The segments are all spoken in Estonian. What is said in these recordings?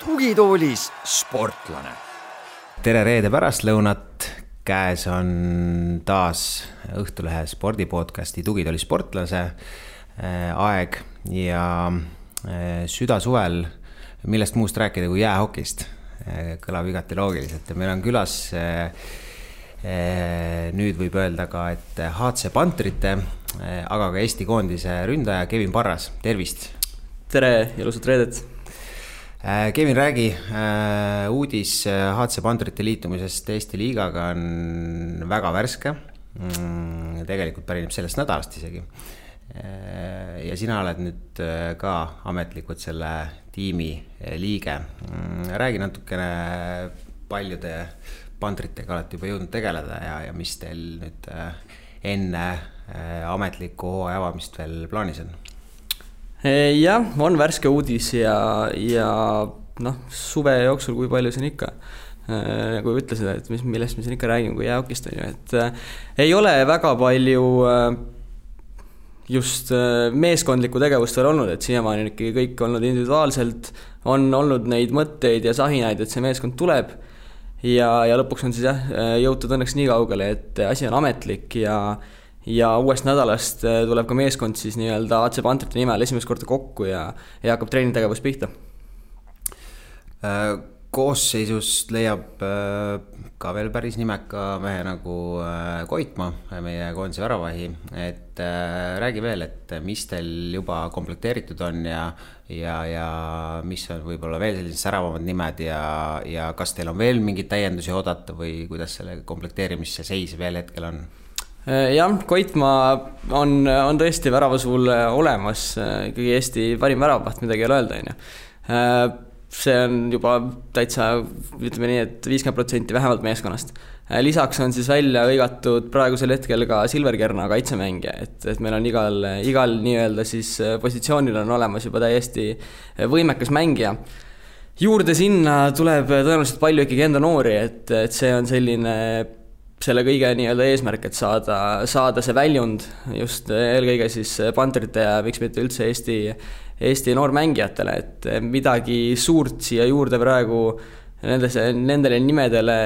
tugitoolis sportlane. tere reede pärastlõunat, käes on taas Õhtulehe spordipodcasti Tugitooli sportlase äh, aeg ja äh, südasuvel, millest muust rääkida kui jäähokist, äh, kõlab igati loogiliselt ja meil on külas nüüd võib öelda ka, et HC Pantrite, aga ka Eesti koondise ründaja Kevin Parras, tervist! tere, ilusat reedet! Kevin, räägi, uudis HC Pandurite liitumisest Eesti liigaga on väga värske. Mm, tegelikult pärineb sellest nädalast isegi. Ja sina oled nüüd ka ametlikult selle tiimi liige. Mm, räägi natukene, paljude pandritega olete juba jõudnud tegeleda ja, ja mis teil nüüd enne ametlikku hooaja avamist veel plaanis on? Jah, on värske uudis ja, ja noh, suve jooksul, kui palju siin ikka nagu ütlesid, et mis, millest me siin ikka räägime, kui jäähokist on ju, et äh, ei ole väga palju äh, just äh, meeskondlikku tegevust veel olnud, et siiamaani on ikkagi kõik olnud individuaalselt, on olnud neid mõtteid ja sahinaid, et see meeskond tuleb ja, ja lõpuks on siis jah, jõutud õnneks nii kaugele, et asi on ametlik ja ja uuest nädalast äh, tuleb ka meeskond siis nii-öelda AC Pantrite nimel esimest korda kokku ja, ja hakkab treenitegevus pihta. Äh, koosseisust leiab äh, ka veel päris nimeka mehe nagu Koitmaa, meie koondise väravahi, et räägi veel, et mis teil juba komplekteeritud on ja, ja, ja mis on võib-olla veel sellised säravamad nimed ja, ja kas teil on veel mingeid täiendusi oodata või kuidas selle komplekteerimise seis veel hetkel on? Äh, jah, Koitmaa on, on tõesti väravasuul äh, olemas, äh, ikkagi Eesti parim väravaht, midagi ei ole öelda, on ju. See on juba täitsa, ütleme nii et, et viiskümmend protsenti vähemalt meeskonnast. lisaks on siis välja hõigatud praegusel hetkel ka Silver Kerna kaitsemängija, et, et meil on igal, igal nii-öelda siis positsioonil on olemas juba täiesti võimekas mängija juurde sinna tuleb tõenäoliselt palju ikkagi enda noori, et, et see on selline selle kõige nii-öelda eesmärk, et saada, saada see väljund just eelkõige siis Pantrite ja miks mitte üldse Eesti, Eesti noormängijatele, et midagi suurt siia juurde praegu nendesse, nendele nimedele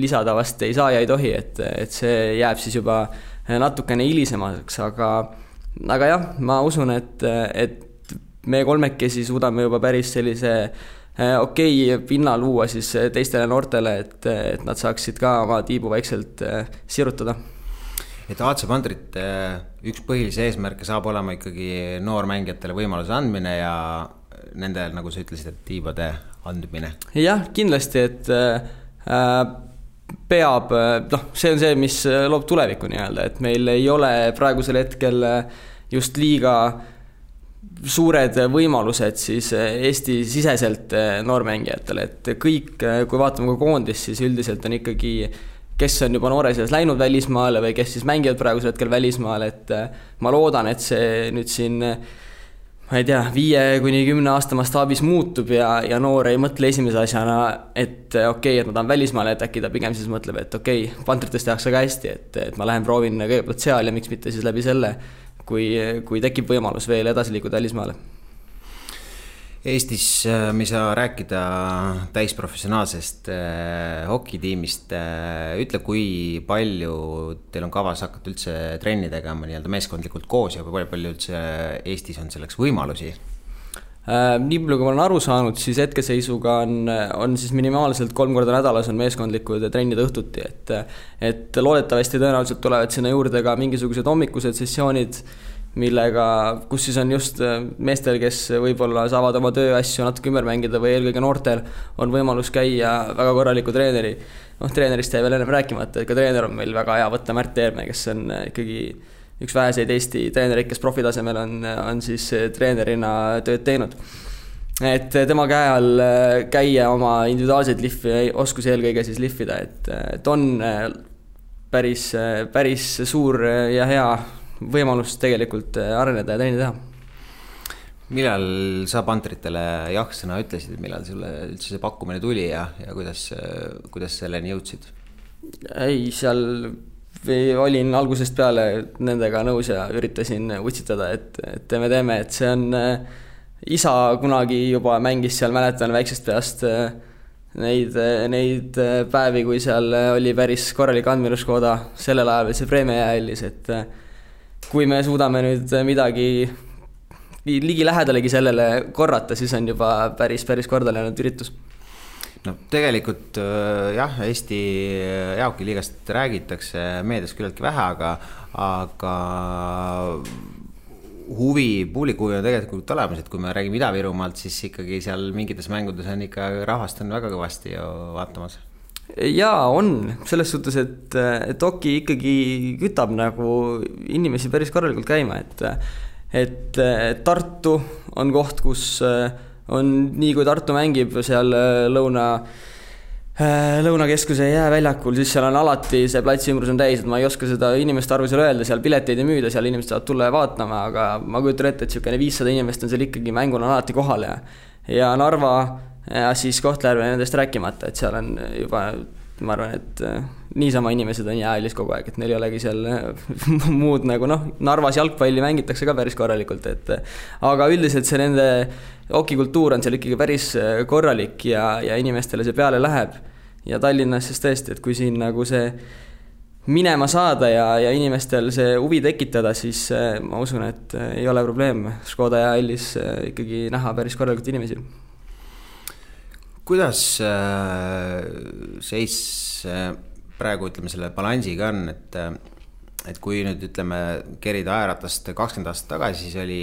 lisada vast ei saa ja ei tohi, et, et see jääb siis juba natukene hilisemaks, aga aga jah, ma usun, et, et me kolmekesi suudame juba päris sellise Äh, okei okay, pinna luua siis teistele noortele, et, et nad saaksid ka oma tiibu vaikselt äh, sirutada. Et AC Pandrite üks põhilisi eesmärke saab olema ikkagi noormängijatele võimaluse andmine ja nende, nagu sa ütlesid, et tiibade andmine. jah, kindlasti, et äh, peab, noh, see on see, mis loob tulevikku nii-öelda, et meil ei ole praegusel hetkel just liiga äh, suured võimalused siis Eesti-siseselt eh, noormängijatele, et kõik, eh, kui vaatame ka koondist, siis üldiselt on ikkagi kes on juba noores eas läinud välismaale või kes siis mängivad praegusel hetkel välismaal, et eh, ma loodan, et see nüüd siin ma ei tea, viie kuni kümne aasta mastaabis muutub ja, ja noor ei mõtle esimese asjana, et okei okay,, et ma tahan välismaale, et äkki ta pigem siis mõtleb, et okei okay,, Pantrites tehakse ka hästi, et, et ma lähen proovin kõigepealt seal ja miks mitte siis läbi selle kui, kui tekib võimalus veel edasi liikuda välismaale. Eestis äh, me ei saa rääkida täisprofessionaalsest äh, hokitiimist äh,. ütle, kui palju teil on kavas hakata üldse trenni tegema nii-öelda meeskondlikult koos ja kui palju üldse Eestis on selleks võimalusi? Nii palju, kui ma olen aru saanud, siis hetkeseisuga on, on siis minimaalselt kolm korda nädalas on meeskondlikud trennid õhtuti, et et loodetavasti tõenäoliselt tulevad sinna juurde ka mingisugused hommikused sessioonid, millega, kus siis on just äh, meestel, kes võib-olla saavad oma tööasju natuke ümber mängida või eelkõige noortel on võimalus käia väga korraliku treeneri, noh, treenerist jäi veel ennem rääkimata, et ka treener on meil väga hea võtta, Märt Eerme, kes on ikkagi üks väheseid Eesti treenereid, kes profitasemel on, on siis treenerina tööd teinud. et tema käe all äh, käia oma individuaalseid lihvi, oskusi eelkõige siis lihvida, et, et on äh, päris, äh, päris suur ja hea võimalus tegelikult areneda ja trenni teha millal sa pantritele jah-sõna ütlesid, millal sulle üldse see pakkumine tuli ja, ja kuidas, kuidas selleni jõudsid? ei, seal või olin algusest peale nendega nõus ja üritasin utsitada, et, et teeme, teeme, et see on äh, isa kunagi juba mängis seal, mäletan väiksest peast äh, neid, neid äh, päevi, kui seal oli päris korralik andmeluskoda, sellel ajal oli see Premia jäähallis, et kui me suudame nüüd midagi ligilähedalegi sellele korrata, siis on juba päris, päris korda läinud üritus. No tegelikult äh, jah, Eesti jaokiliigast räägitakse meedias küllaltki vähe, aga, aga huvi, publiku on tegelikult olemas, et kui me räägime Ida-Virumaalt, siis ikkagi seal mingites mängudes on ikka rahvast on väga kõvasti ju vaatamas jaa, on, selles suhtes, et, et Oki ikkagi kütab nagu inimesi päris korralikult käima, et et Tartu on koht, kus äh, on nii, kui Tartu mängib seal äh, lõuna, äh, Lõunakeskuse jääväljakul, siis seal on alati see platsi ümbrus on täis, et ma ei oska seda inimeste arvu seal öelda, seal pileteid ei müüda, seal inimesed saavad tulla ja vaatama, aga ma kujutan ette, et niisugune viissada inimest on seal ikkagi, mängul on alati kohal ja ja Narva ja siis Kohtla-Järve nendest rääkimata, et seal on juba ma arvan, et äh, niisama inimesed on jäähallis kogu aeg, et neil ei olegi seal muud nagu noh, Narvas jalgpalli mängitakse ka päris korralikult, et aga üldiselt see nende okikultuur on seal ikkagi päris äh, korralik ja, ja inimestele see peale läheb. ja Tallinnas siis tõesti, et kui siin nagu see minema saada ja, ja inimestel see huvi tekitada, siis äh, ma usun, et ei ole probleem Škoda jäähallis ikkagi näha päris korralikult inimesi kuidas äh, seis äh, praegu ütleme selle balansiga on, et äh, et kui nüüd ütleme, kerida ajaratast kakskümmend aastat tagasi, siis oli,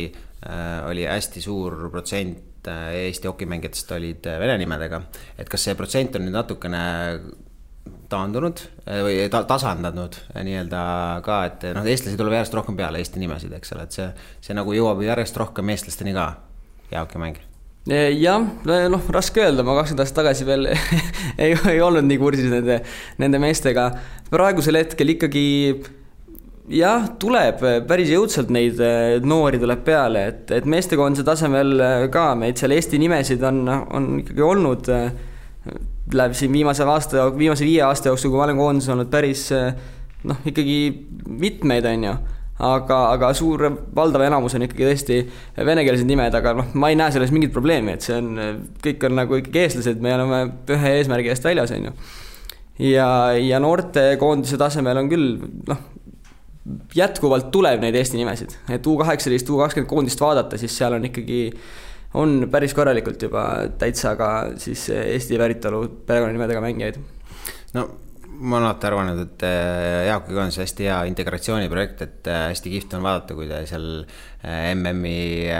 oli hästi suur protsent Eesti hokimängijatest olid vene nimedega. et kas see protsent on nüüd natukene taandunud või ta, tasandanud nii-öelda ka, et noh, eestlasi tuleb järjest rohkem peale, Eesti nimesid, eks ole, et see, see nagu jõuab järjest rohkem eestlasteni ka, jäähokimäng jah, noh, raske öelda, ma kakskümmend aastat tagasi veel ei, ei olnud nii kursis nende, nende meestega. praegusel hetkel ikkagi jah, tuleb päris jõudsalt neid noori tuleb peale, et, et meestekoondise tasemel ka meid seal Eesti nimesid on, on ikkagi olnud läheb siin viimase aasta, viimase viie aasta jooksul, kui ma olen koondises olnud, päris noh, ikkagi mitmeid, on ju aga, aga suur, valdav enamus on ikkagi tõesti venekeelsed nimed, aga noh, ma ei näe selles mingit probleemi, et see on, kõik on nagu ikkagi eestlased, me oleme ühe eesmärgi eest väljas, on ju. ja, ja noortekoondise tasemel on küll noh, jätkuvalt tuleb neid Eesti nimesid, et U kaheksateist, U kakskümmend koondist vaadata, siis seal on ikkagi on päris korralikult juba täitsa ka siis Eesti päritolu perekonnanimedega mängijaid. no ma olen alati arvanud, et äh, Jaakoga on see hästi hea integratsiooniprojekt, et äh, hästi kihvt on vaadata, kui te seal äh, MM-i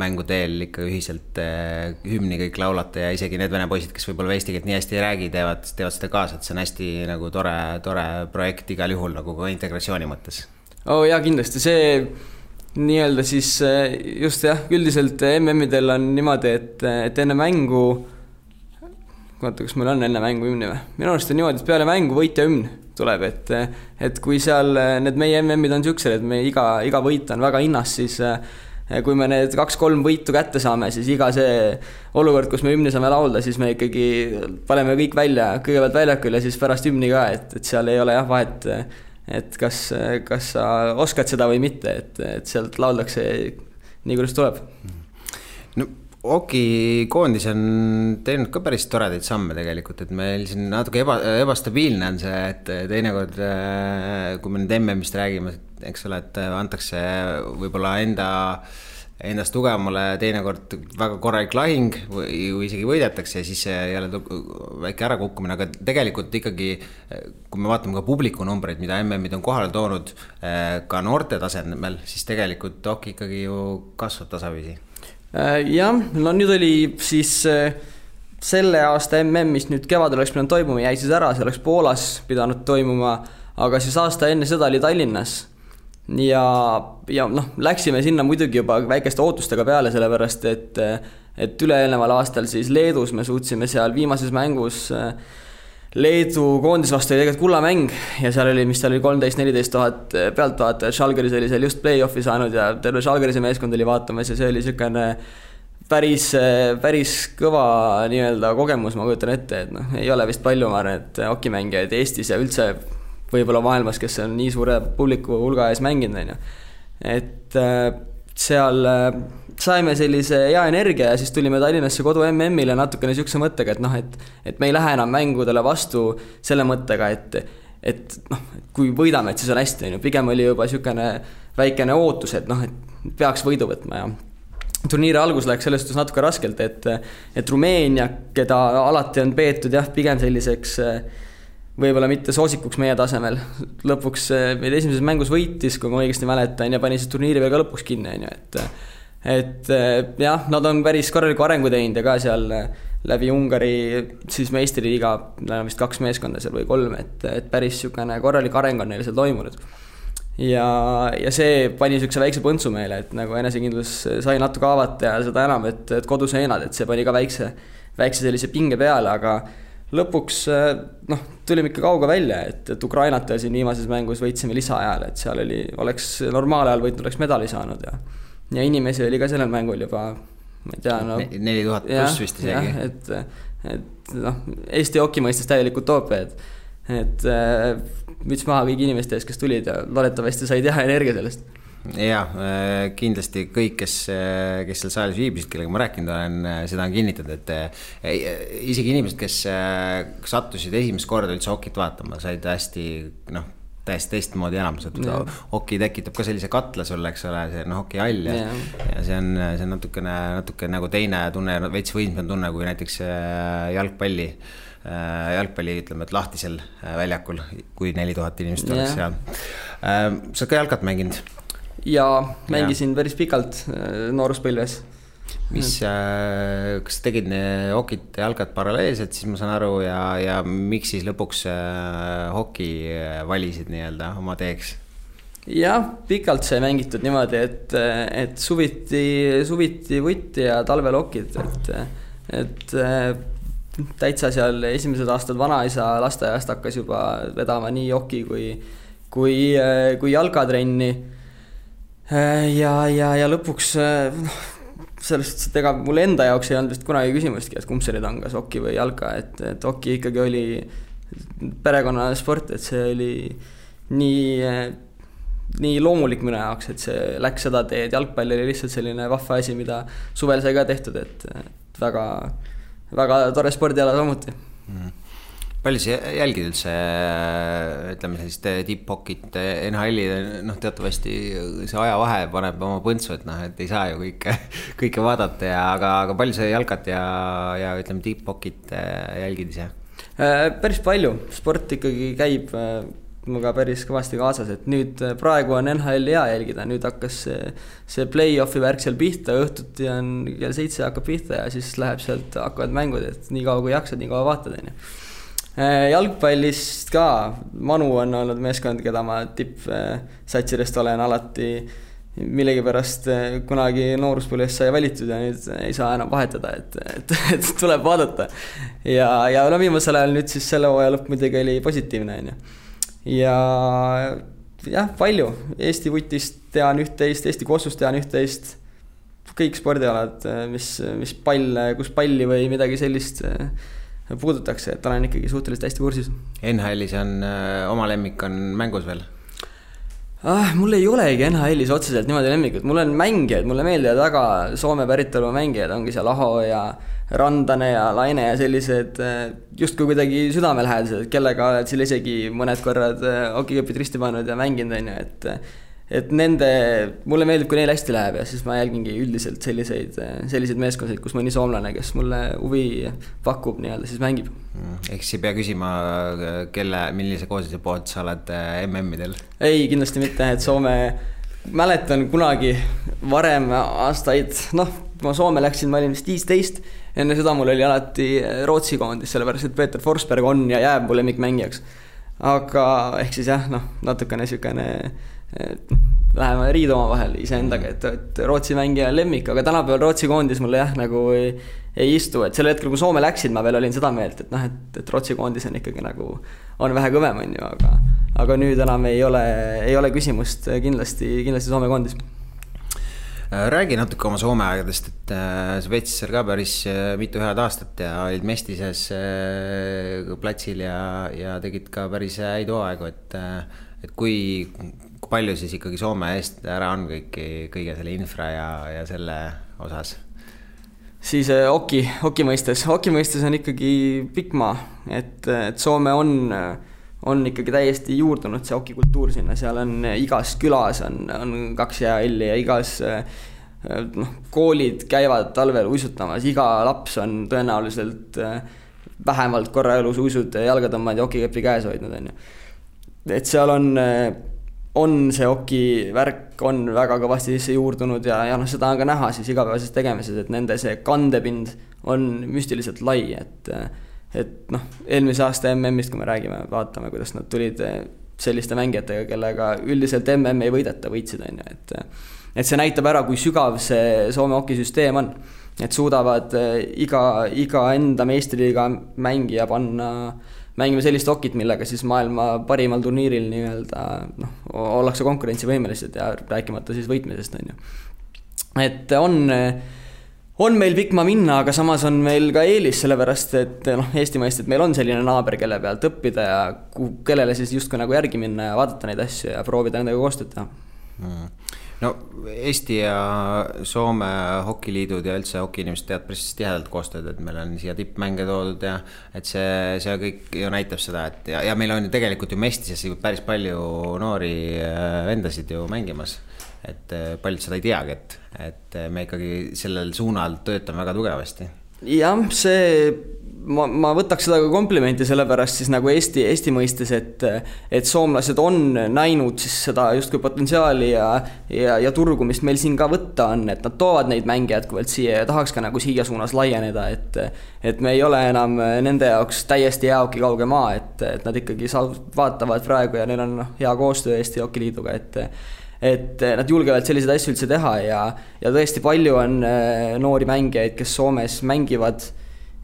mänguteel ikka ühiselt hümni kõik laulate ja isegi need vene poisid, kes võib-olla eesti keelt nii hästi ei räägi, teevad, teevad seda kaasa, et see on hästi nagu tore, tore projekt igal juhul nagu ka integratsiooni mõttes. oo oh, jaa, kindlasti see nii-öelda siis just jah, üldiselt MM-idel on niimoodi, et, et enne mängu oota, kas meil on enne mängu hümni või? minu arust on niimoodi, et peale mängu võitja hümn tuleb, et, et kui seal need meie MM-id on siuksed, et me iga, iga võit on väga hinnas, siis eh, kui me need kaks-kolm võitu kätte saame, siis iga see olukord, kus me hümni saame laulda, siis me ikkagi paneme kõik välja, kõigepealt väljakul ja siis pärast hümni ka, et, et seal ei ole jah vahet, et kas, kas sa oskad seda või mitte, et, et sealt lauldakse nii, kuidas tuleb. no Oki koondis on teinud ka päris toredaid samme tegelikult, et meil siin natuke eba, ebastabiilne on see, et teinekord, äh, kui me nüüd MM-ist räägime, eks ole, et antakse võib-olla enda, endast tugevamale teinekord väga korralik lahing või, või isegi võidetakse ja siis jälle väike ärakukkumine, aga tegelikult ikkagi, kui me vaatame ka publiku numbreid, mida MM-id on kohale toonud äh, ka noorte tasemel, siis tegelikult Oki ikkagi ju kasvab tasapisi. Äh, jah, no nüüd oli siis äh, selle aasta mm, mis nüüd kevadel oleks pidanud toimuma, jäi siis ära, see oleks Poolas pidanud toimuma, aga siis aasta enne seda oli Tallinnas. ja, ja noh, läksime sinna muidugi juba väikeste ootustega peale, sellepärast et, et üle-eelneval aastal siis Leedus me suutsime seal viimases mängus äh, Leedu koondise vastu oli tegelikult kullamäng ja seal oli, mis seal oli, kolmteist, neliteist tuhat pealtvaatajat, Žalgiris oli seal just play-off'i saanud ja terve Žalgirise meeskond oli vaatamas ja see oli niisugune päris, päris kõva nii-öelda kogemus, ma kujutan ette, et noh, ei ole vist palju, ma arvan, et hokimängijaid Eestis ja üldse võib-olla maailmas, kes on nii suure publiku hulga ees mänginud, on ju. et äh, seal saime sellise hea energia ja siis tulime Tallinnasse kodu MM-ile natukene niisuguse mõttega, et noh, et et me ei lähe enam mängudele vastu selle mõttega, et et noh, kui võidame, et siis on hästi, on ju, pigem oli juba niisugune väikene ootus, et noh, et peaks võidu võtma ja turniiri algus läks selles suhtes natuke raskelt, et et Rumeenia, keda alati on peetud jah, pigem selliseks võib-olla mitte soosikuks meie tasemel. lõpuks eh, meid esimeses mängus võitis, kui ma õigesti mäletan, ja pani siis turniiri veel ka lõpuks kinni, on ju, et et eh, jah, nad on päris korraliku arengu teinud ja ka seal eh, läbi Ungari siis meistriliiga, neil on vist kaks meeskonda seal või kolm, et, et päris niisugune korralik areng on neil seal toimunud. ja, ja see pani niisuguse väikse põntsu meile, et nagu enesekindlus sai natuke haavata ja seda enam, et, et koduseenad, et see pani ka väikse, väikse sellise pinge peale, aga lõpuks äh, noh, tulime ikka kauge välja, et, et Ukrainat siin viimases mängus võitsime lisaajal, et seal oli, oleks normaalajal võitnud, oleks medali saanud ja ja inimesi oli ka sellel mängul juba, ma ei tea, no neli tuhat pluss vist isegi. et, et noh, Eesti hoki mõistes täielik utoopia, et et äh, müts maha kõigi inimeste ees, kes tulid ja loodetavasti said hea energia sellest jaa, äh, kindlasti kõik, kes, äh, kes seal saalis viibisid, kellega ma rääkinud olen, seda on kinnitanud, et isegi inimesed, kes sattusid esimest korda üldse hokit vaatama, said hästi noh, täiesti teistmoodi enam, sest hoki tekitab ka sellise katla sulle, eks ole, see noh, hokihall ja yeah., ja see on, see on natukene, natuke nagu teine tunne, veits võimsam tunne kui näiteks jalgpalli jalgpalli, ütleme, et lahtisel väljakul, kui neli tuhat inimest oleks yeah. seal. sa oled ka jalkat mänginud? ja mängisin ja. päris pikalt äh, nooruspõlves. Mis äh,, kas tegid hokit ja jalgat paralleelselt, siis ma saan aru ja, ja miks siis lõpuks äh, hoki äh, valisid nii-öelda oma teeks? jah, pikalt sai mängitud niimoodi, et, et suviti, suviti vutti ja talvel hokid, et, et täitsa seal esimesed aastad vanaisa lasteaiast hakkas juba vedama nii hoki kui, kui, kui jalkatrenni Äh, ja, ja, ja lõpuks noh, selles suhtes, et ega mul enda jaoks ei olnud vist kunagi küsimustki, et kumb see nüüd on, kas hoki või jalka, et, et hoki ikkagi oli perekonnasport, et see oli nii, nii loomulik minu jaoks, et see läks seda teed, jalgpall oli lihtsalt selline vahva asi, mida suvel sai ka tehtud, et, väga, väga tore spordiala samuti. Mm palju sa jälgid üldse ütleme sellist tipp-hokit, NHL-i, noh, teatavasti see ajavahe paneb oma põntsu, et noh, et ei saa ju kõike, kõike vaadata ja, aga, aga palju sa jalkat ja, ja ütleme, tipp-hokit äh, jälgid ise? Äh, päris palju, sport ikkagi käib äh, minuga päris kõvasti kaasas, et nüüd praegu on NHL-i hea jälgida, nüüd hakkas see, see play-off'i värk seal pihta, õhtuti on kell seitse hakkab pihta ja siis läheb sealt, hakkavad mängud, et nii kaua kui jaksad, nii kaua vaatad, on ju Äh, jalgpallist ka, Manu on olnud meeskond, keda ma tippsatsidest olen alati millegipärast äh, kunagi nooruspõlves sai valitud ja nüüd ei saa enam vahetada, et, et, et tuleb vaadata. ja, ja no viimasel ajal nüüd siis selle hooaja lõpp muidugi oli positiivne, on ju. ja jah, palju, Eesti vutist tean üht-teist, Eesti kossust tean üht-teist, kõik spordialad, mis, mis pall, kus palli või midagi sellist puudutakse, et olen ikkagi suhteliselt hästi kursis. NHL-is on äh, oma lemmik on mängus veel? ah,? mul ei olegi NHL-is otseselt niimoodi lemmikut, mul on mängijaid, mulle meeldivad väga Soome päritolu mängijad, ongi seal Aho ja Randane ja Laine ja sellised äh, justkui kuidagi südamelähedased, kellega oled seal isegi mõned korrad hokikepid äh, risti pannud ja mänginud, on ju, et et nende, mulle meeldib, kui neil hästi läheb ja siis ma jälgingi üldiselt selliseid, selliseid meeskondasid, kus mõni soomlane, kes mulle huvi pakub nii-öelda, siis mängib. Mm, ehk siis ei pea küsima, kelle, millise koosluse poolt sa oled äh, MM-idel? ei, kindlasti mitte, et Soome, mäletan kunagi varem aastaid, noh, ma Soome läksin, ma olin vist viisteist, enne seda mul oli alati Rootsi koondis, sellepärast et Peeter Forsberg on ja jääb mu lemmikmängijaks. aga ehk siis jah, noh, natukene niisugune läheme riiduma vahel iseendaga, et, et Rootsi mängija on lemmik, aga tänapäeval Rootsi koondis mulle jah, nagu ei, ei istu, et sel hetkel, kui Soome läksid, ma veel olin seda meelt, et noh, et, et Rootsi koondis on ikkagi nagu, on vähe kõvem, on ju, aga aga nüüd enam ei ole, ei ole küsimust kindlasti, kindlasti Soome koondis. Räägi natuke oma Soome aegadest, et äh, sa veetsid seal ka päris äh, mitu head aastat ja olid Mestises äh, platsil ja, ja tegid ka päris häid hooaegu, et et kui, kui palju siis ikkagi Soome eest ära on kõiki, kõige selle infra ja, ja selle osas? siis äh, oki, oki mõistes, oki mõistes on ikkagi pikk maa, et, et Soome on, on ikkagi täiesti juurdunud see okikultuur sinna, seal on igas külas on, on kaks jäähalli ja igas noh, koolid käivad talvel uisutamas, iga laps on tõenäoliselt vähemalt korra elus uisud jalga tõmmanud ja okikepi käes hoidnud, on ju. Et seal on, on see oki värk on väga kõvasti sisse juurdunud ja, ja noh, seda on ka näha siis igapäevases tegemises, et nende see kandepind on müstiliselt lai, et et noh, eelmise aasta MM-ist, kui me räägime, vaatame, kuidas nad tulid selliste mängijatega, kellega üldiselt MM ei võideta, võitsid, on ju, et et see näitab ära, kui sügav see Soome hokisüsteem on. et suudavad iga, iga enda meistriliiga mängija panna äh, mängime sellist hokit, millega siis maailma parimal turniiril nii-öelda noh, ollakse konkurentsivõimelised ja rääkimata siis võitmisest, on ju. et on, on meil pikk maa minna, aga samas on meil ka eelis, sellepärast et noh, Eesti mõistes meil on selline naaber, kelle pealt õppida ja kuhu, kellele siis justkui nagu järgi minna ja vaadata neid asju ja proovida nendega koostööd teha mm no Eesti ja Soome hokiliidud ja üldse hokiinimesed teevad päris tihedalt koostööd, et meil on siia tippmänge toodud ja et see, see kõik ju näitab seda, et ja, ja meil on ju tegelikult ju Mestises ju päris palju noori äh, vendasid ju mängimas. et äh, paljud seda ei teagi, et, et me ikkagi sellel suunal töötame väga tugevasti. jah, see ma, ma võtaks seda ka komplimenti, sellepärast siis nagu Eesti, Eesti mõistes, et et soomlased on näinud siis seda justkui potentsiaali ja ja, ja turgu, mis meil siin ka võtta on, et nad toovad neid mänge jätkuvalt siia ja tahaks ka nagu siia suunas laieneda, et et me ei ole enam nende jaoks täiesti jääoki kauge maa, et, et nad ikkagi saa-, vaatavad praegu ja neil on noh, hea koostöö Eesti Hokiliiduga, et et nad julgevad selliseid asju üldse teha ja, ja tõesti palju on eh, noori mängijaid, kes Soomes mängivad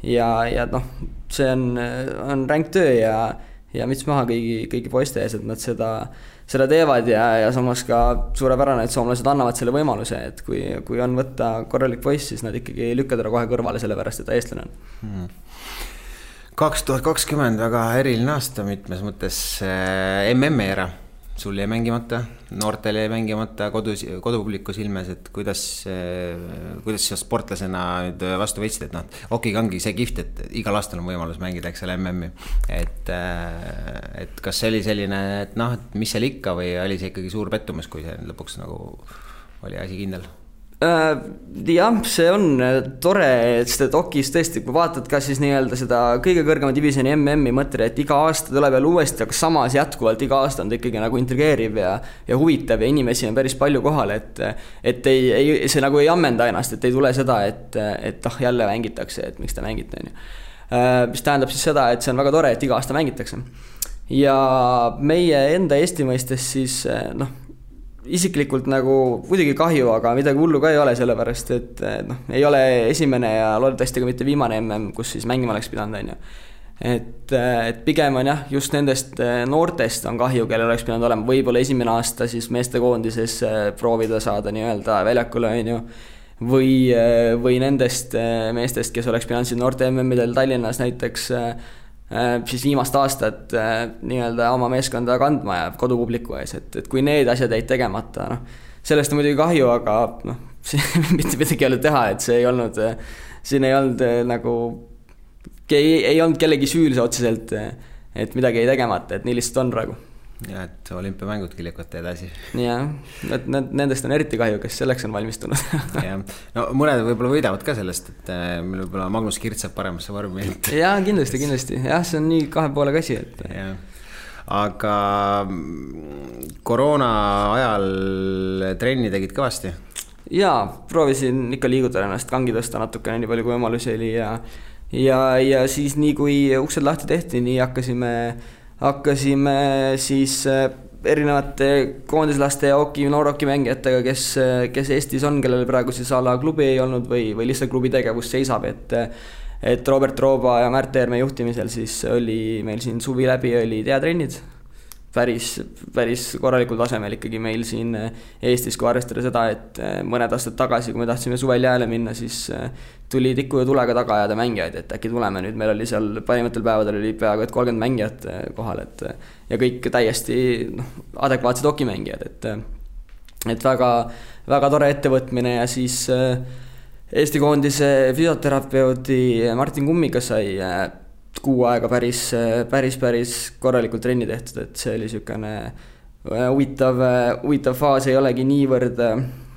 ja, ja noh, see on, on ränk töö ja, ja müts maha kõigi, kõigi poiste ees, et nad seda, seda teevad ja, ja samas ka suurepärane, et soomlased annavad selle võimaluse, et kui, kui on võtta korralik poiss, siis nad ikkagi ei lükka teda kohe kõrvale, sellepärast et ta eestlane on. Hmm. kaks tuhat kakskümmend väga eriline aasta mitmes mõttes äh, MM-i era sul jäi mängimata, noortel jäi mängimata kodus, kodupubliku silmes, et kuidas, kuidas sa sportlasena nüüd vastu võtsid, et noh, hokiga ongi see kihvt, et igal aastal on võimalus mängida, eks ole, MM-i. et, et kas see oli selline, et noh, et mis seal ikka või oli see ikkagi suur pettumus, kui see lõpuks nagu oli asi kindel jah, see on äh, tore, et okis tõesti, kui vaatad ka siis nii-öelda seda kõige kõrgema divisjoni MM-i, mõtled, et iga aasta tuleb jälle uuesti, aga samas jätkuvalt iga aasta on ta ikkagi nagu intrigeeriv ja ja huvitav ja inimesi on päris palju kohal, et et ei, ei, see nagu ei ammenda ennast, et ei tule seda, et, et ah, jälle mängitakse, et miks te mängite, on ju. Äh, mis tähendab siis seda, et see on väga tore, et iga aasta mängitakse. ja meie enda Eesti mõistes siis noh isiklikult nagu muidugi kahju, aga midagi hullu ka ei ole, sellepärast et noh, ei ole esimene ja loodetavasti ka mitte viimane mm, kus siis mängima oleks pidanud, on ju. et, et pigem on jah, just nendest eh, noortest on kahju, kellel oleks pidanud olema võib-olla esimene aasta siis meestekoondises eh, proovida saada nii-öelda väljakule, on ju või, eh, või nendest meestest, kes oleks pidanud siin noorte MM-idel Tallinnas näiteks Äh, siis viimast aastat äh, nii-öelda oma meeskonda kandma ja kodupubliku ees, et, et kui need asjad jäid tegemata, noh, sellest on muidugi kahju, aga noh, mitte midagi ei olnud teha, et see ei olnud, siin ei olnud äh, nagu, ei, ei olnud kellegi süül see otseselt, et midagi jäi tegemata, et nii lihtsalt on praegu ja et olümpiamängudki lükati edasi. jah, et need, nendest on eriti kahju, kes selleks on valmistunud jah, no mõned võib-olla võidavad ka sellest, et äh, meil võib-olla Magnus Kirt saab paremasse vormi, jaa, kindlasti, kindlasti, jah, see on nii kahe poolega asi, et. aga mm, koroona ajal trenni tegid kõvasti? jaa, proovisin ikka liigutada ennast, kangi tõsta natukene, nii palju kui võimalusi oli ja ja, ja siis nii, kui uksed lahti tehti, nii hakkasime hakkasime siis äh, erinevate koondislaste ja hoki, noorhoki mängijatega, kes, kes Eestis on, kellel praegu siis a la klubi ei olnud või, või lihtsalt klubi tegevus seisab, et et Robert Rooba ja Märt Eerme juhtimisel siis oli meil siin suvi läbi olid heatrennid, päris, päris korralikul tasemel ikkagi meil siin Eestis, kui arvestada seda, et mõned aastad tagasi, kui me tahtsime suvel jääle minna, siis tuli tiku ja tulega taga ajada mängijaid, et äkki tuleme nüüd, meil oli seal parimatel päevadel oli peaaegu et kolmkümmend mängijat kohal, et ja kõik täiesti noh, adekvaatsed hokimängijad, et et väga, väga tore ettevõtmine ja siis äh, Eesti koondise füsioterapeudi Martin Kummiga sai äh, kuu aega päris, äh, päris, päris korralikult trenni tehtud, et see oli niisugune äh, huvitav, huvitav faas, ei olegi niivõrd,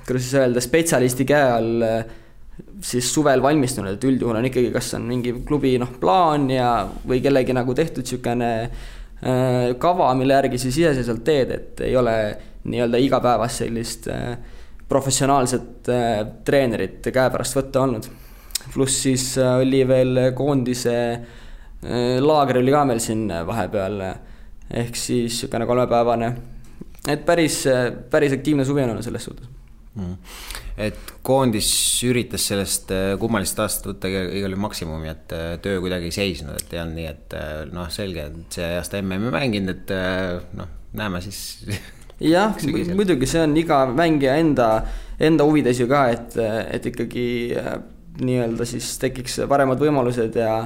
kuidas siis öelda, spetsialisti käe all siis suvel valmistunud, et üldjuhul on ikkagi, kas on mingi klubi noh, plaan ja, või kellegi nagu tehtud niisugune kava, mille järgi siis iseseisvalt teed, et ei ole nii-öelda igapäevast sellist äh, professionaalset äh, treenerit käepärast võtta olnud. pluss siis äh, oli veel koondise äh, laager oli ka meil siin vahepeal, ehk siis niisugune kolmepäevane. et päris, päris aktiivne suvi on olnud selles suhtes. Mm.. et koondis üritas sellest kummalisest aastast võtta igal juhul maksimumi, et töö kuidagi ei seisnud, et ei olnud nii, et noh, selge, et see aasta MM-i mänginud, et noh, näeme siis jah, muidugi see on iga mängija enda, enda huvides ju ka, et, et ikkagi äh, nii-öelda siis tekiks paremad võimalused ja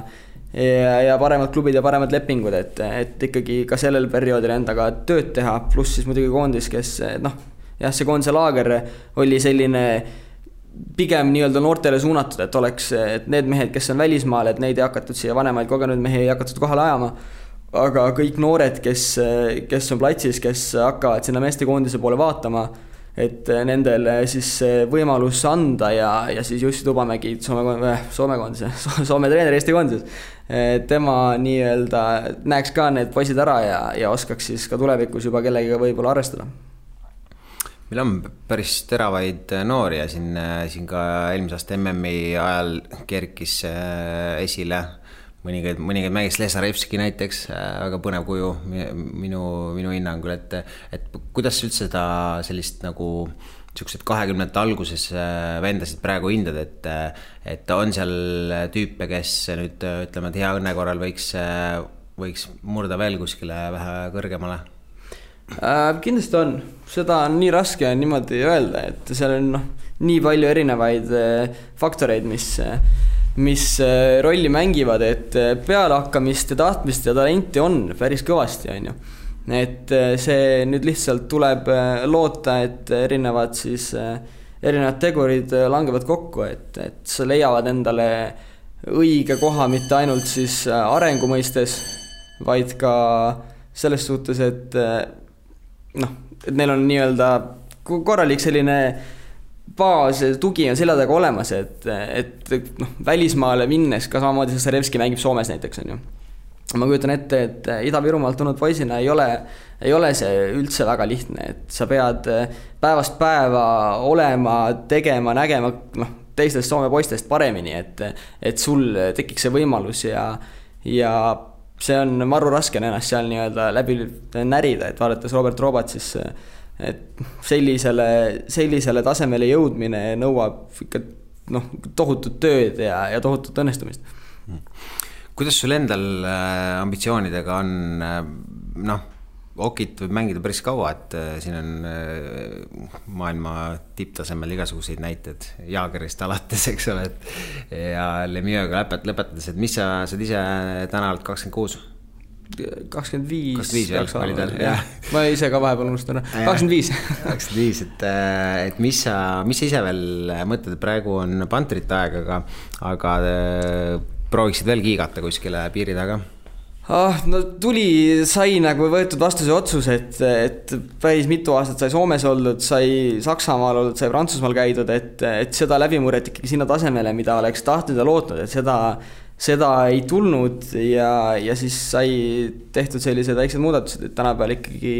ja, ja paremad klubid ja paremad lepingud, et, et ikkagi ka sellel perioodil endaga tööd teha, pluss siis muidugi koondis, kes noh, jah, see koondise laager oli selline pigem nii-öelda noortele suunatud, et oleks, et need mehed, kes on välismaal, et neid ei hakatud siia vanemaid kogenud mehi ei hakatud kohale ajama. Aga kõik noored, kes, kes on platsis, kes hakkavad sinna meestekoondise poole vaatama, et nendele siis võimalus anda ja, ja siis Jussi Tubamägi, Soome, äh, Soome koondise, Soome treener Eesti koondises, tema nii-öelda näeks ka need poisid ära ja, ja oskaks siis ka tulevikus juba kellegiga võib-olla arvestada. Meil on päris teravaid noori ja siin, siin ka eelmise aasta MM-i ajal kerkis esile mõningaid, mõningaid mängis Lesarevski näiteks, äh, väga põnev kuju minu, minu hinnangul, et, et kuidas üldse seda sellist nagu niisugused kahekümnendate alguses äh, vendasid praegu hindad, et, äh, et on seal tüüpe, kes nüüd ütleme, et hea õnne korral võiks, võiks murda veel kuskile vähe kõrgemale äh,? kindlasti on, seda on nii raske niimoodi öelda, et seal on noh, nii palju erinevaid faktoreid, mis mis äh, rolli mängivad, et äh, pealehakkamist ja tahtmist ja talenti on päris kõvasti, on ju. et äh, see nüüd lihtsalt tuleb loota, et erinevad siis, erinevad tegurid langevad kokku, et, et leiavad endale õige koha mitte ainult siis arengu mõistes, vaid ka selles suhtes, et noh, et neil on nii-öelda korralik selline baas, tugi on selja taga olemas, et, et noh, välismaale minnes ka samamoodi Zasarevski mängib Soomes näiteks, on ju. ma kujutan ette, et Ida-Virumaalt tulnud poisina ei ole, ei ole see üldse väga lihtne, et sa pead päevast päeva olema, tegema, nägema, noh, teistest Soome poistest paremini, et, et sul tekiks see võimalus ja, ja see on maru raske on ennast seal nii-öelda läbi närida, et vaadates Robert Robat, siis et sellisele, sellisele tasemele jõudmine nõuab ikka noh, tohutut tööd ja, ja tohutut õnnestumist. kuidas sul endal äh, ambitsioonidega on, äh, noh, okit võib mängida päris kaua, et äh, siin on maailma tipptasemel igasuguseid näiteid, Jaagerist alates, eks ole, et ja Lemieux'ga lõpet-, lõpetades, et mis sa, sa oled ise täna oled kakskümmend kuus kakskümmend viis. kakskümmend viis tal, jah. ma ise ka vahepeal unustan, kakskümmend viis. kakskümmend viis, et, äh, et mis sa, mis sa ise veel mõtled, praegu on pantrite aeg, aga, aga äh, prooviksid veel kiigata kuskile piiri taga? ah, no tuli, sai nagu võetud vastu see otsus, et, et päris mitu aastat sai Soomes oldud, sai Saksamaal oldud, sai Prantsusmaal käidud, et, et seda läbimurret ikkagi sinna tasemele, mida oleks tahtnud ja lootnud, et seda seda ei tulnud ja, ja siis sai tehtud sellised väiksed muudatused, et tänapäeval ikkagi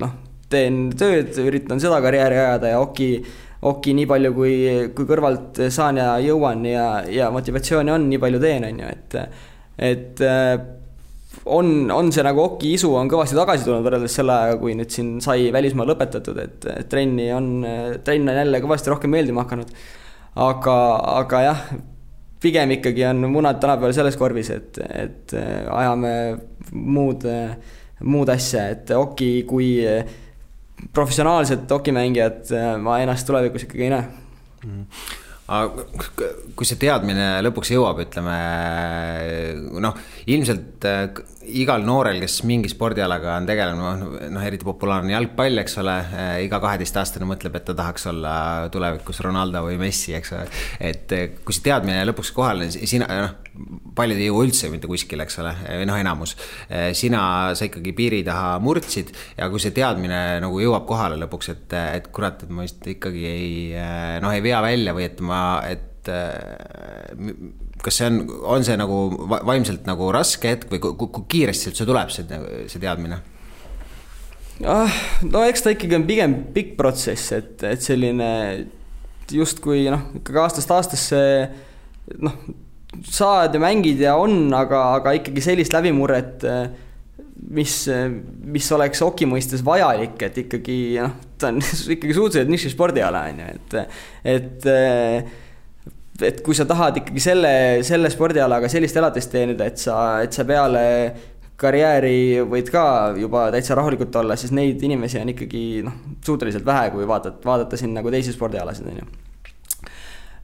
noh, teen tööd, üritan seda karjääri ajada ja oki, oki nii palju, kui, kui kõrvalt saan ja jõuan ja, ja motivatsiooni on, nii palju teen, on ju, et, et on, on see nagu oki isu on kõvasti tagasi tulnud võrreldes selle ajaga, kui nüüd siin sai välismaal lõpetatud, et trenni on, trenn on jälle kõvasti rohkem meeldima hakanud. aga, aga jah, pigem ikkagi on munad tänapäeval selles korvis, et, et ajame muud, muud asja, et oki kui professionaalset okimängijat ma ennast tulevikus ikkagi ei näe. Mm aga kui see teadmine lõpuks jõuab, ütleme noh, ilmselt äh, igal noorel, kes mingi spordialaga on tegelenud, noh, eriti populaarne jalgpall, eks ole, äh, iga kaheteistaastane mõtleb, et ta tahaks olla tulevikus Ronaldo või Messi, eks ole. et äh, kui see teadmine lõpuks kohale, sina, noh, paljud ei jõua üldse mitte kuskile, eks ole, noh, enamus. sina, sa ikkagi piiri taha murdsid ja kui see teadmine nagu jõuab kohale lõpuks, et, et kurat, et ma vist ikkagi ei, noh, ei vea välja või et ma, et kas see on, on see nagu vaimselt nagu raske hetk või kui, kui kiiresti üldse tuleb see, see teadmine? ah, no eks ta ikkagi on pigem pikk protsess, et, et selline justkui noh, ikkagi aastast aastasse noh, saad ja mängid ja on, aga, aga ikkagi sellist läbimurret, mis, mis oleks oki mõistes vajalik, et ikkagi noh, ta on ikkagi suhteliselt nišispordiala on ju, et, et et kui sa tahad ikkagi selle, selle spordialaga sellist elatist teenida, et sa, et sa peale karjääri võid ka juba täitsa rahulikult olla, siis neid inimesi on ikkagi noh, suhteliselt vähe, kui vaatad, vaadata siin nagu teisi spordialasid, on ju.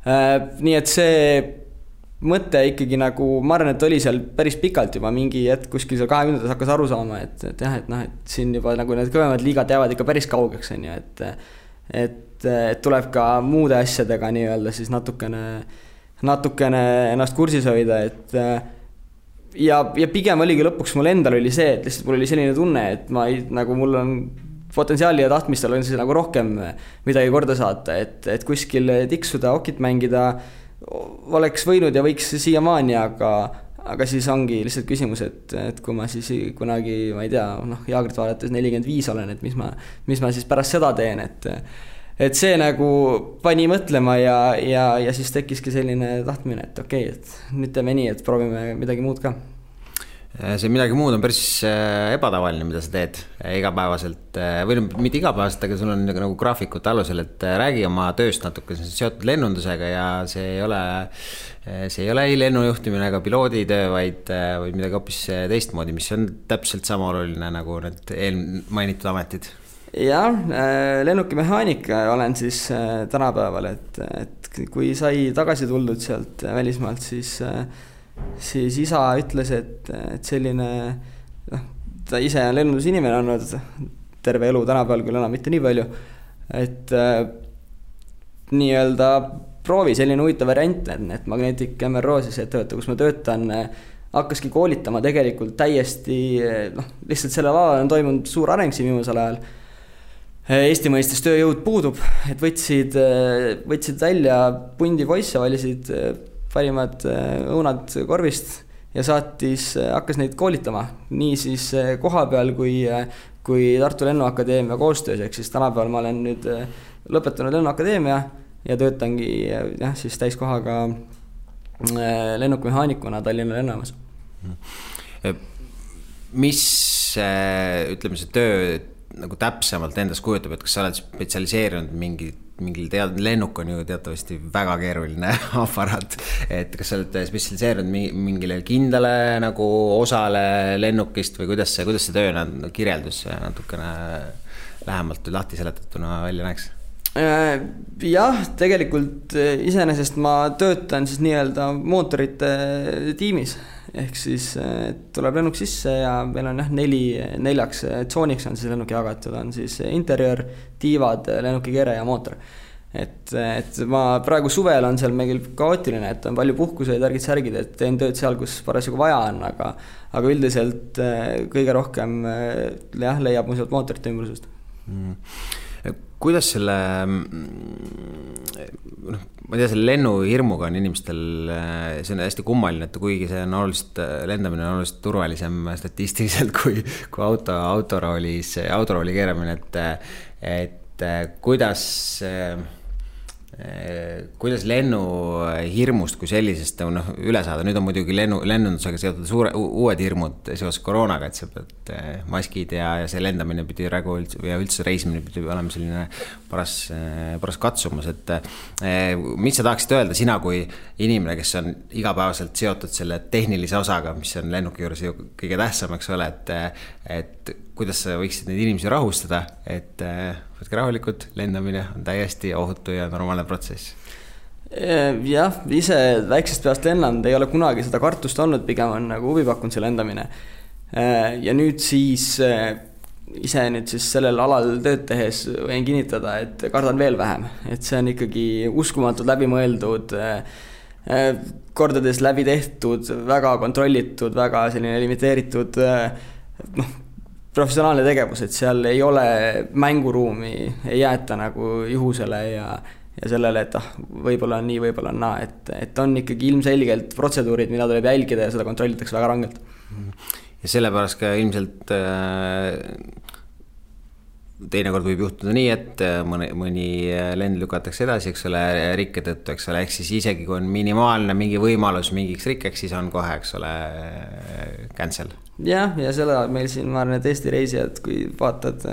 Äh, nii et see mõte ikkagi nagu, ma arvan, et oli seal päris pikalt juba mingi hetk kuskil seal kahekümnendates hakkas aru saama, et, et jah, et noh, et siin juba nagu need kõvemad liigad jäävad ikka päris kaugeks, on ju, et et et tuleb ka muude asjadega nii-öelda siis natukene, natukene ennast kursis hoida, et ja, ja pigem oligi lõpuks mul endal oli see, et lihtsalt mul oli selline tunne, et ma ei, nagu mul on potentsiaali ja tahtmistel on siis nagu rohkem midagi korda saata, et, et kuskil tiksuda, okit mängida oleks võinud ja võiks siiamaani, aga, aga siis ongi lihtsalt küsimus, et, et kui ma siis kunagi, ma ei tea, noh, Jaagrit vaadates nelikümmend viis olen, et mis ma, mis ma siis pärast seda teen, et et see nagu pani mõtlema ja, ja, ja siis tekkiski selline tahtmine, et okei okay,, et nüüd teeme nii, et proovime midagi muud ka see midagi muud on päris äh, ebatavaline, mida sa teed äh, igapäevaselt äh, või noh, mitte igapäevaselt, aga sul on nagu, nagu graafikute alusel, et räägi oma tööst natuke, see on seotud lennundusega ja see ei ole, see ei ole ei lennujuhtimine ega pilooditöö, vaid, vaid midagi hoopis teistmoodi, mis on täpselt sama oluline nagu need eelmainitud ametid. Jah, äh, lennukimehaanika olen siis äh, tänapäeval, et, et kui sai tagasi tuldud sealt välismaalt, siis, äh, siis isa ütles, et, et selline noh, ta ise on lennundusinimene olnud terve elu, tänapäeval küll enam mitte nii palju, et nii-öelda proovi selline huvitav variant, et Magnetic MRO siis ettevõte, kus ma töötan, hakkaski koolitama tegelikult täiesti noh, lihtsalt sellel alal on toimunud suur areng siin viimasel ajal. Eesti mõistes tööjõud puudub, et võtsid, võtsid välja pundi poisse, valisid eh, parimad eh, õunad korvist ja saatis, eh, hakkas neid koolitama nii siis koha peal kui, kui Tartu Lennuakadeemia koostöös, ehk siis tänapäeval ma olen nüüd lõpetanud Lennuakadeemia ja töötangi jah, siis täiskohaga lennukimehaanikuna Tallinna lennujaamas. mis ütleme, see töö nagu täpsemalt endast kujutab, et kas sa oled spetsialiseerunud mingi, mingil tead-, lennuk on ju teatavasti väga keeruline aparaat. et kas sa oled spetsialiseerunud mingile kindlale nagu osale lennukist või kuidas see, kuidas see töö kirjeldus natukene lähemalt lahti seletatuna välja näeks? Äh, jah, tegelikult äh, iseenesest ma töötan siis nii-öelda mootorite tiimis ehk siis tuleb lennuk sisse ja meil on jah, neli, neljaks tsooniks on siis lennuk jagatud, on siis interjöör, tiivad, lennuki kere ja mootor. et, et ma praegu suvel on seal meil kaootiline, et on palju puhkuseid, värgid-särgid, et teen tööd seal, kus parasjagu vaja on, aga aga üldiselt kõige rohkem jah, leiab mu sealt mootorite ümbrusest. Mm kuidas selle, noh, ma ei tea, selle lennuhirmuga on inimestel, see on hästi kummaline, et kuigi see on oluliselt, lendamine on oluliselt turvalisem statistiliselt kui, kui auto, autoroolis, autorooli keeramine, et, et kuidas kuidas lennuhirmust kui sellisest noh, üle saada, nüüd on muidugi lennu, lennundusega seotud suure, uued hirmud seoses koroonaga, et sa pead eh, maskid ja, ja see lendamine pidi praegu üldse, ja üldse reisimine pidi olema selline paras, eh, paras katsumus, et mis sa tahaksid öelda, sina kui inimene, kes on igapäevaselt seotud selle tehnilise osaga, mis on lennuki juures ju kõige tähtsam, eks ole, et, et kuidas sa võiksid neid inimesi rahustada, et võtke rahulikult, lendamine on täiesti ohutu ja normaalne protsess. jah, ise väiksest peast lennanud, ei ole kunagi seda kartust olnud, pigem on nagu huvi pakkunud see lendamine. ja nüüd siis ise nüüd siis sellel alal tööd tehes võin kinnitada, et kardan veel vähem, et see on ikkagi uskumatult läbimõeldud, kordades läbi tehtud, väga kontrollitud, väga selline limiteeritud noh, professionaalne tegevus, et seal ei ole mänguruumi, ei jäeta nagu juhusele ja ja sellele, et ah, võib-olla on nii, võib-olla on naa, et, et on ikkagi ilmselgelt protseduurid, mida tuleb jälgida ja seda kontrollitakse väga rangelt. ja sellepärast ka ilmselt äh, teinekord võib juhtuda nii, et äh, mõni, mõni äh, lend lükatakse edasi, eks ole, rikke tõttu, eks ole, ehk siis isegi kui on minimaalne mingi võimalus mingiks rikkeks, siis on kohe, eks ole, cancel. Jah, ja seda meil siin, ma arvan, et Eesti reisijad, kui vaatad,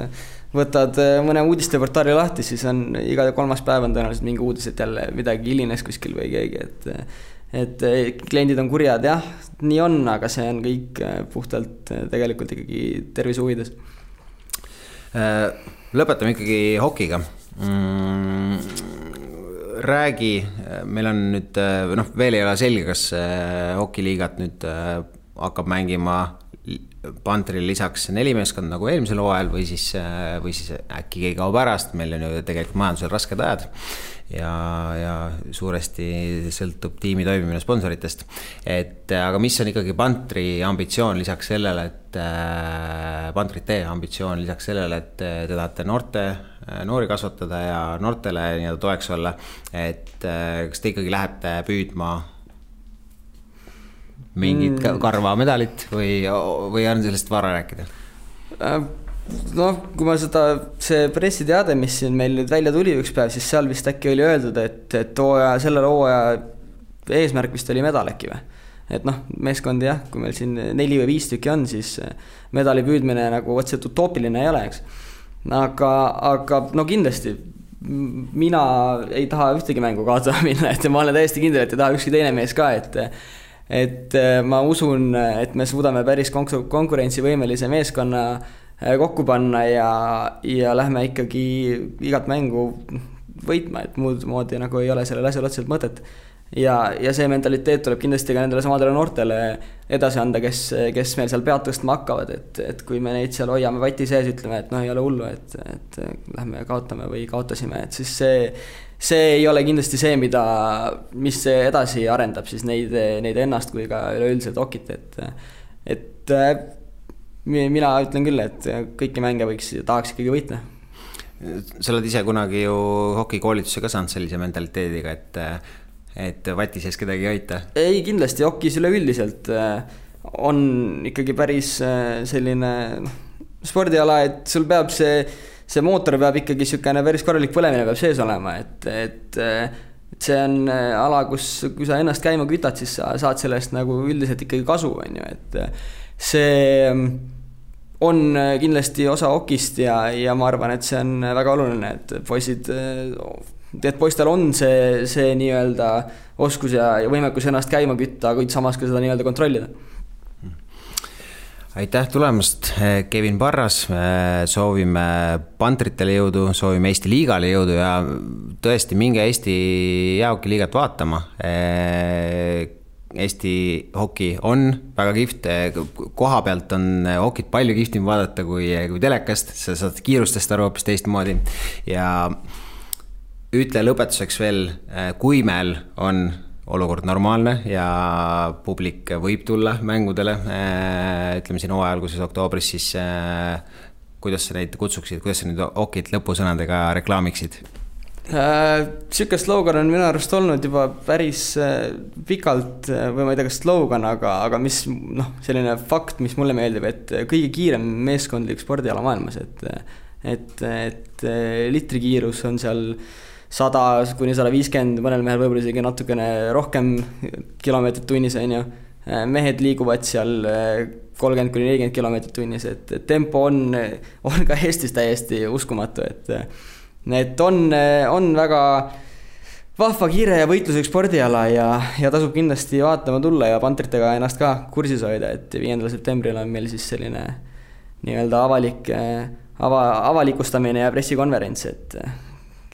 võtad äh, mõne uudisteportaali lahti, siis on iga kolmas päev on tõenäoliselt mingi uudis, et jälle midagi hilines kuskil või keegi, et et kliendid on kurjad, jah, nii on, aga see on kõik puhtalt tegelikult ikkagi tervise huvides lõpetame ikkagi hokiga mm,. räägi, meil on nüüd, noh, veel ei ole selge, kas hokiliigat nüüd hakkab mängima Pantril lisaks neli meeskonda nagu eelmisel hooajal või siis, või siis äkki keegi kaob ära, sest meil on ju tegelikult majandusel rasked ajad ja, ja suuresti sõltub tiimi toimimine sponsoritest. et aga mis on ikkagi Pantri ambitsioon lisaks sellele, et äh, Pantrit teie ambitsioon lisaks sellele, et te tahate noorte, noori kasvatada ja noortele nii-öelda toeks olla, et äh, kas te ikkagi lähete püüdma mingit mm. karva medalit või, või on sellest vara rääkida? Äh, noh, kui ma seda, see pressiteade, mis siin meil nüüd välja tuli üks päev, siis seal vist äkki oli öeldud, et, et hooaja, sellel hooaja eesmärk vist oli medal äkki või? et noh, meeskondi jah, kui meil siin neli või viis tükki on, siis medali püüdmine nagu otseselt utoopiline ei ole, eks. aga, aga no kindlasti mina ei taha ühtegi mängu kaotada minna, et ma olen täiesti kindel, et ei taha ükski teine mees ka, et et ma usun, et me suudame päris konkurentsivõimelise meeskonna Äh, kokku panna ja, ja lähme ikkagi igat mängu võitma, et muud moodi nagu ei ole sellel asjal otseselt mõtet. ja, ja see mentaliteet tuleb kindlasti ka nendele samadele noortele edasi anda, kes, kes meil seal pead tõstma hakkavad, et, et kui me neid seal hoiame vati sees, ütleme, et noh, ei ole hullu, et, et lähme kaotame või kaotasime, et siis see see ei ole kindlasti see, mida, mis edasi arendab siis neid, neid ennast kui ka üleüldiselt okit, et et mina ütlen küll, et kõiki mänge võiks, tahaks ikkagi võita. sa oled ise kunagi ju hokikoolituse ka saanud sellise mentaliteediga, et, et vati sees kedagi ei hoita? ei, kindlasti hokis üleüldiselt äh, on ikkagi päris äh, selline noh, spordiala, et sul peab see, see mootor peab ikkagi niisugune päris korralik põlemine peab sees olema, et, et et see on ala, kus, kui sa ennast käima kütad, siis sa saad sellest nagu üldiselt ikkagi kasu, on ju, et see on äh, kindlasti osa okist ja, ja ma arvan, et see on väga oluline, et poisid, äh, et poistel on see, see nii-öelda oskus ja, ja võimekus ennast käima kütta, kuid samas ka seda nii-öelda kontrollida aitäh tulemast, Kevin Parras, soovime pantritele jõudu, soovime Eesti liigale jõudu ja tõesti, minge Eesti jäähokiliigat vaatama Eesti hoki on väga kihvt, koha pealt on hokit palju kihvtim vaadata kui, kui telekast, sa saad kiirustest aru hoopis teistmoodi. ja ütle lõpetuseks veel, kui meil on olukord normaalne ja publik võib tulla mängudele, ütleme siin hooaja alguses oktoobris, siis kuidas sa neid kutsuksid, kuidas sa neid hokit lõpusõnadega reklaamiksid? Sihuke slogan on minu arust olnud juba päris äh, pikalt äh, või ma ei tea, kas slogan, aga, aga mis noh, selline fakt, mis mulle meeldib, et kõige kiirem meeskondlik spordiala maailmas, et et, et litrikiirus on seal sada kuni sada viiskümmend, mõnel mehel võib-olla isegi natukene rohkem kilomeetrit tunnis, on ju. mehed liiguvad seal kolmkümmend kuni nelikümmend kilomeetrit tunnis, et tempo on, on ka Eestis täiesti uskumatu, et et on, on väga vahva, kiire ja võitluslik spordiala ja, ja tasub kindlasti vaatama tulla ja pantritega ennast ka kursis hoida, et viiendal septembril on meil siis selline nii-öelda avalik, ava, avalikustamine ja pressikonverents, et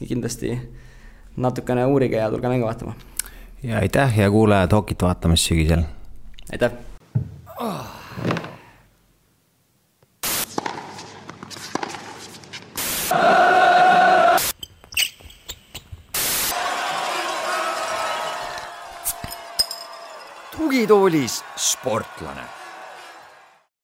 kindlasti natukene uurige ja tulge mängu vaatama. ja aitäh ja kuulajad hokit vaatamast sügisel. aitäh oh.. tugitoolis sportlane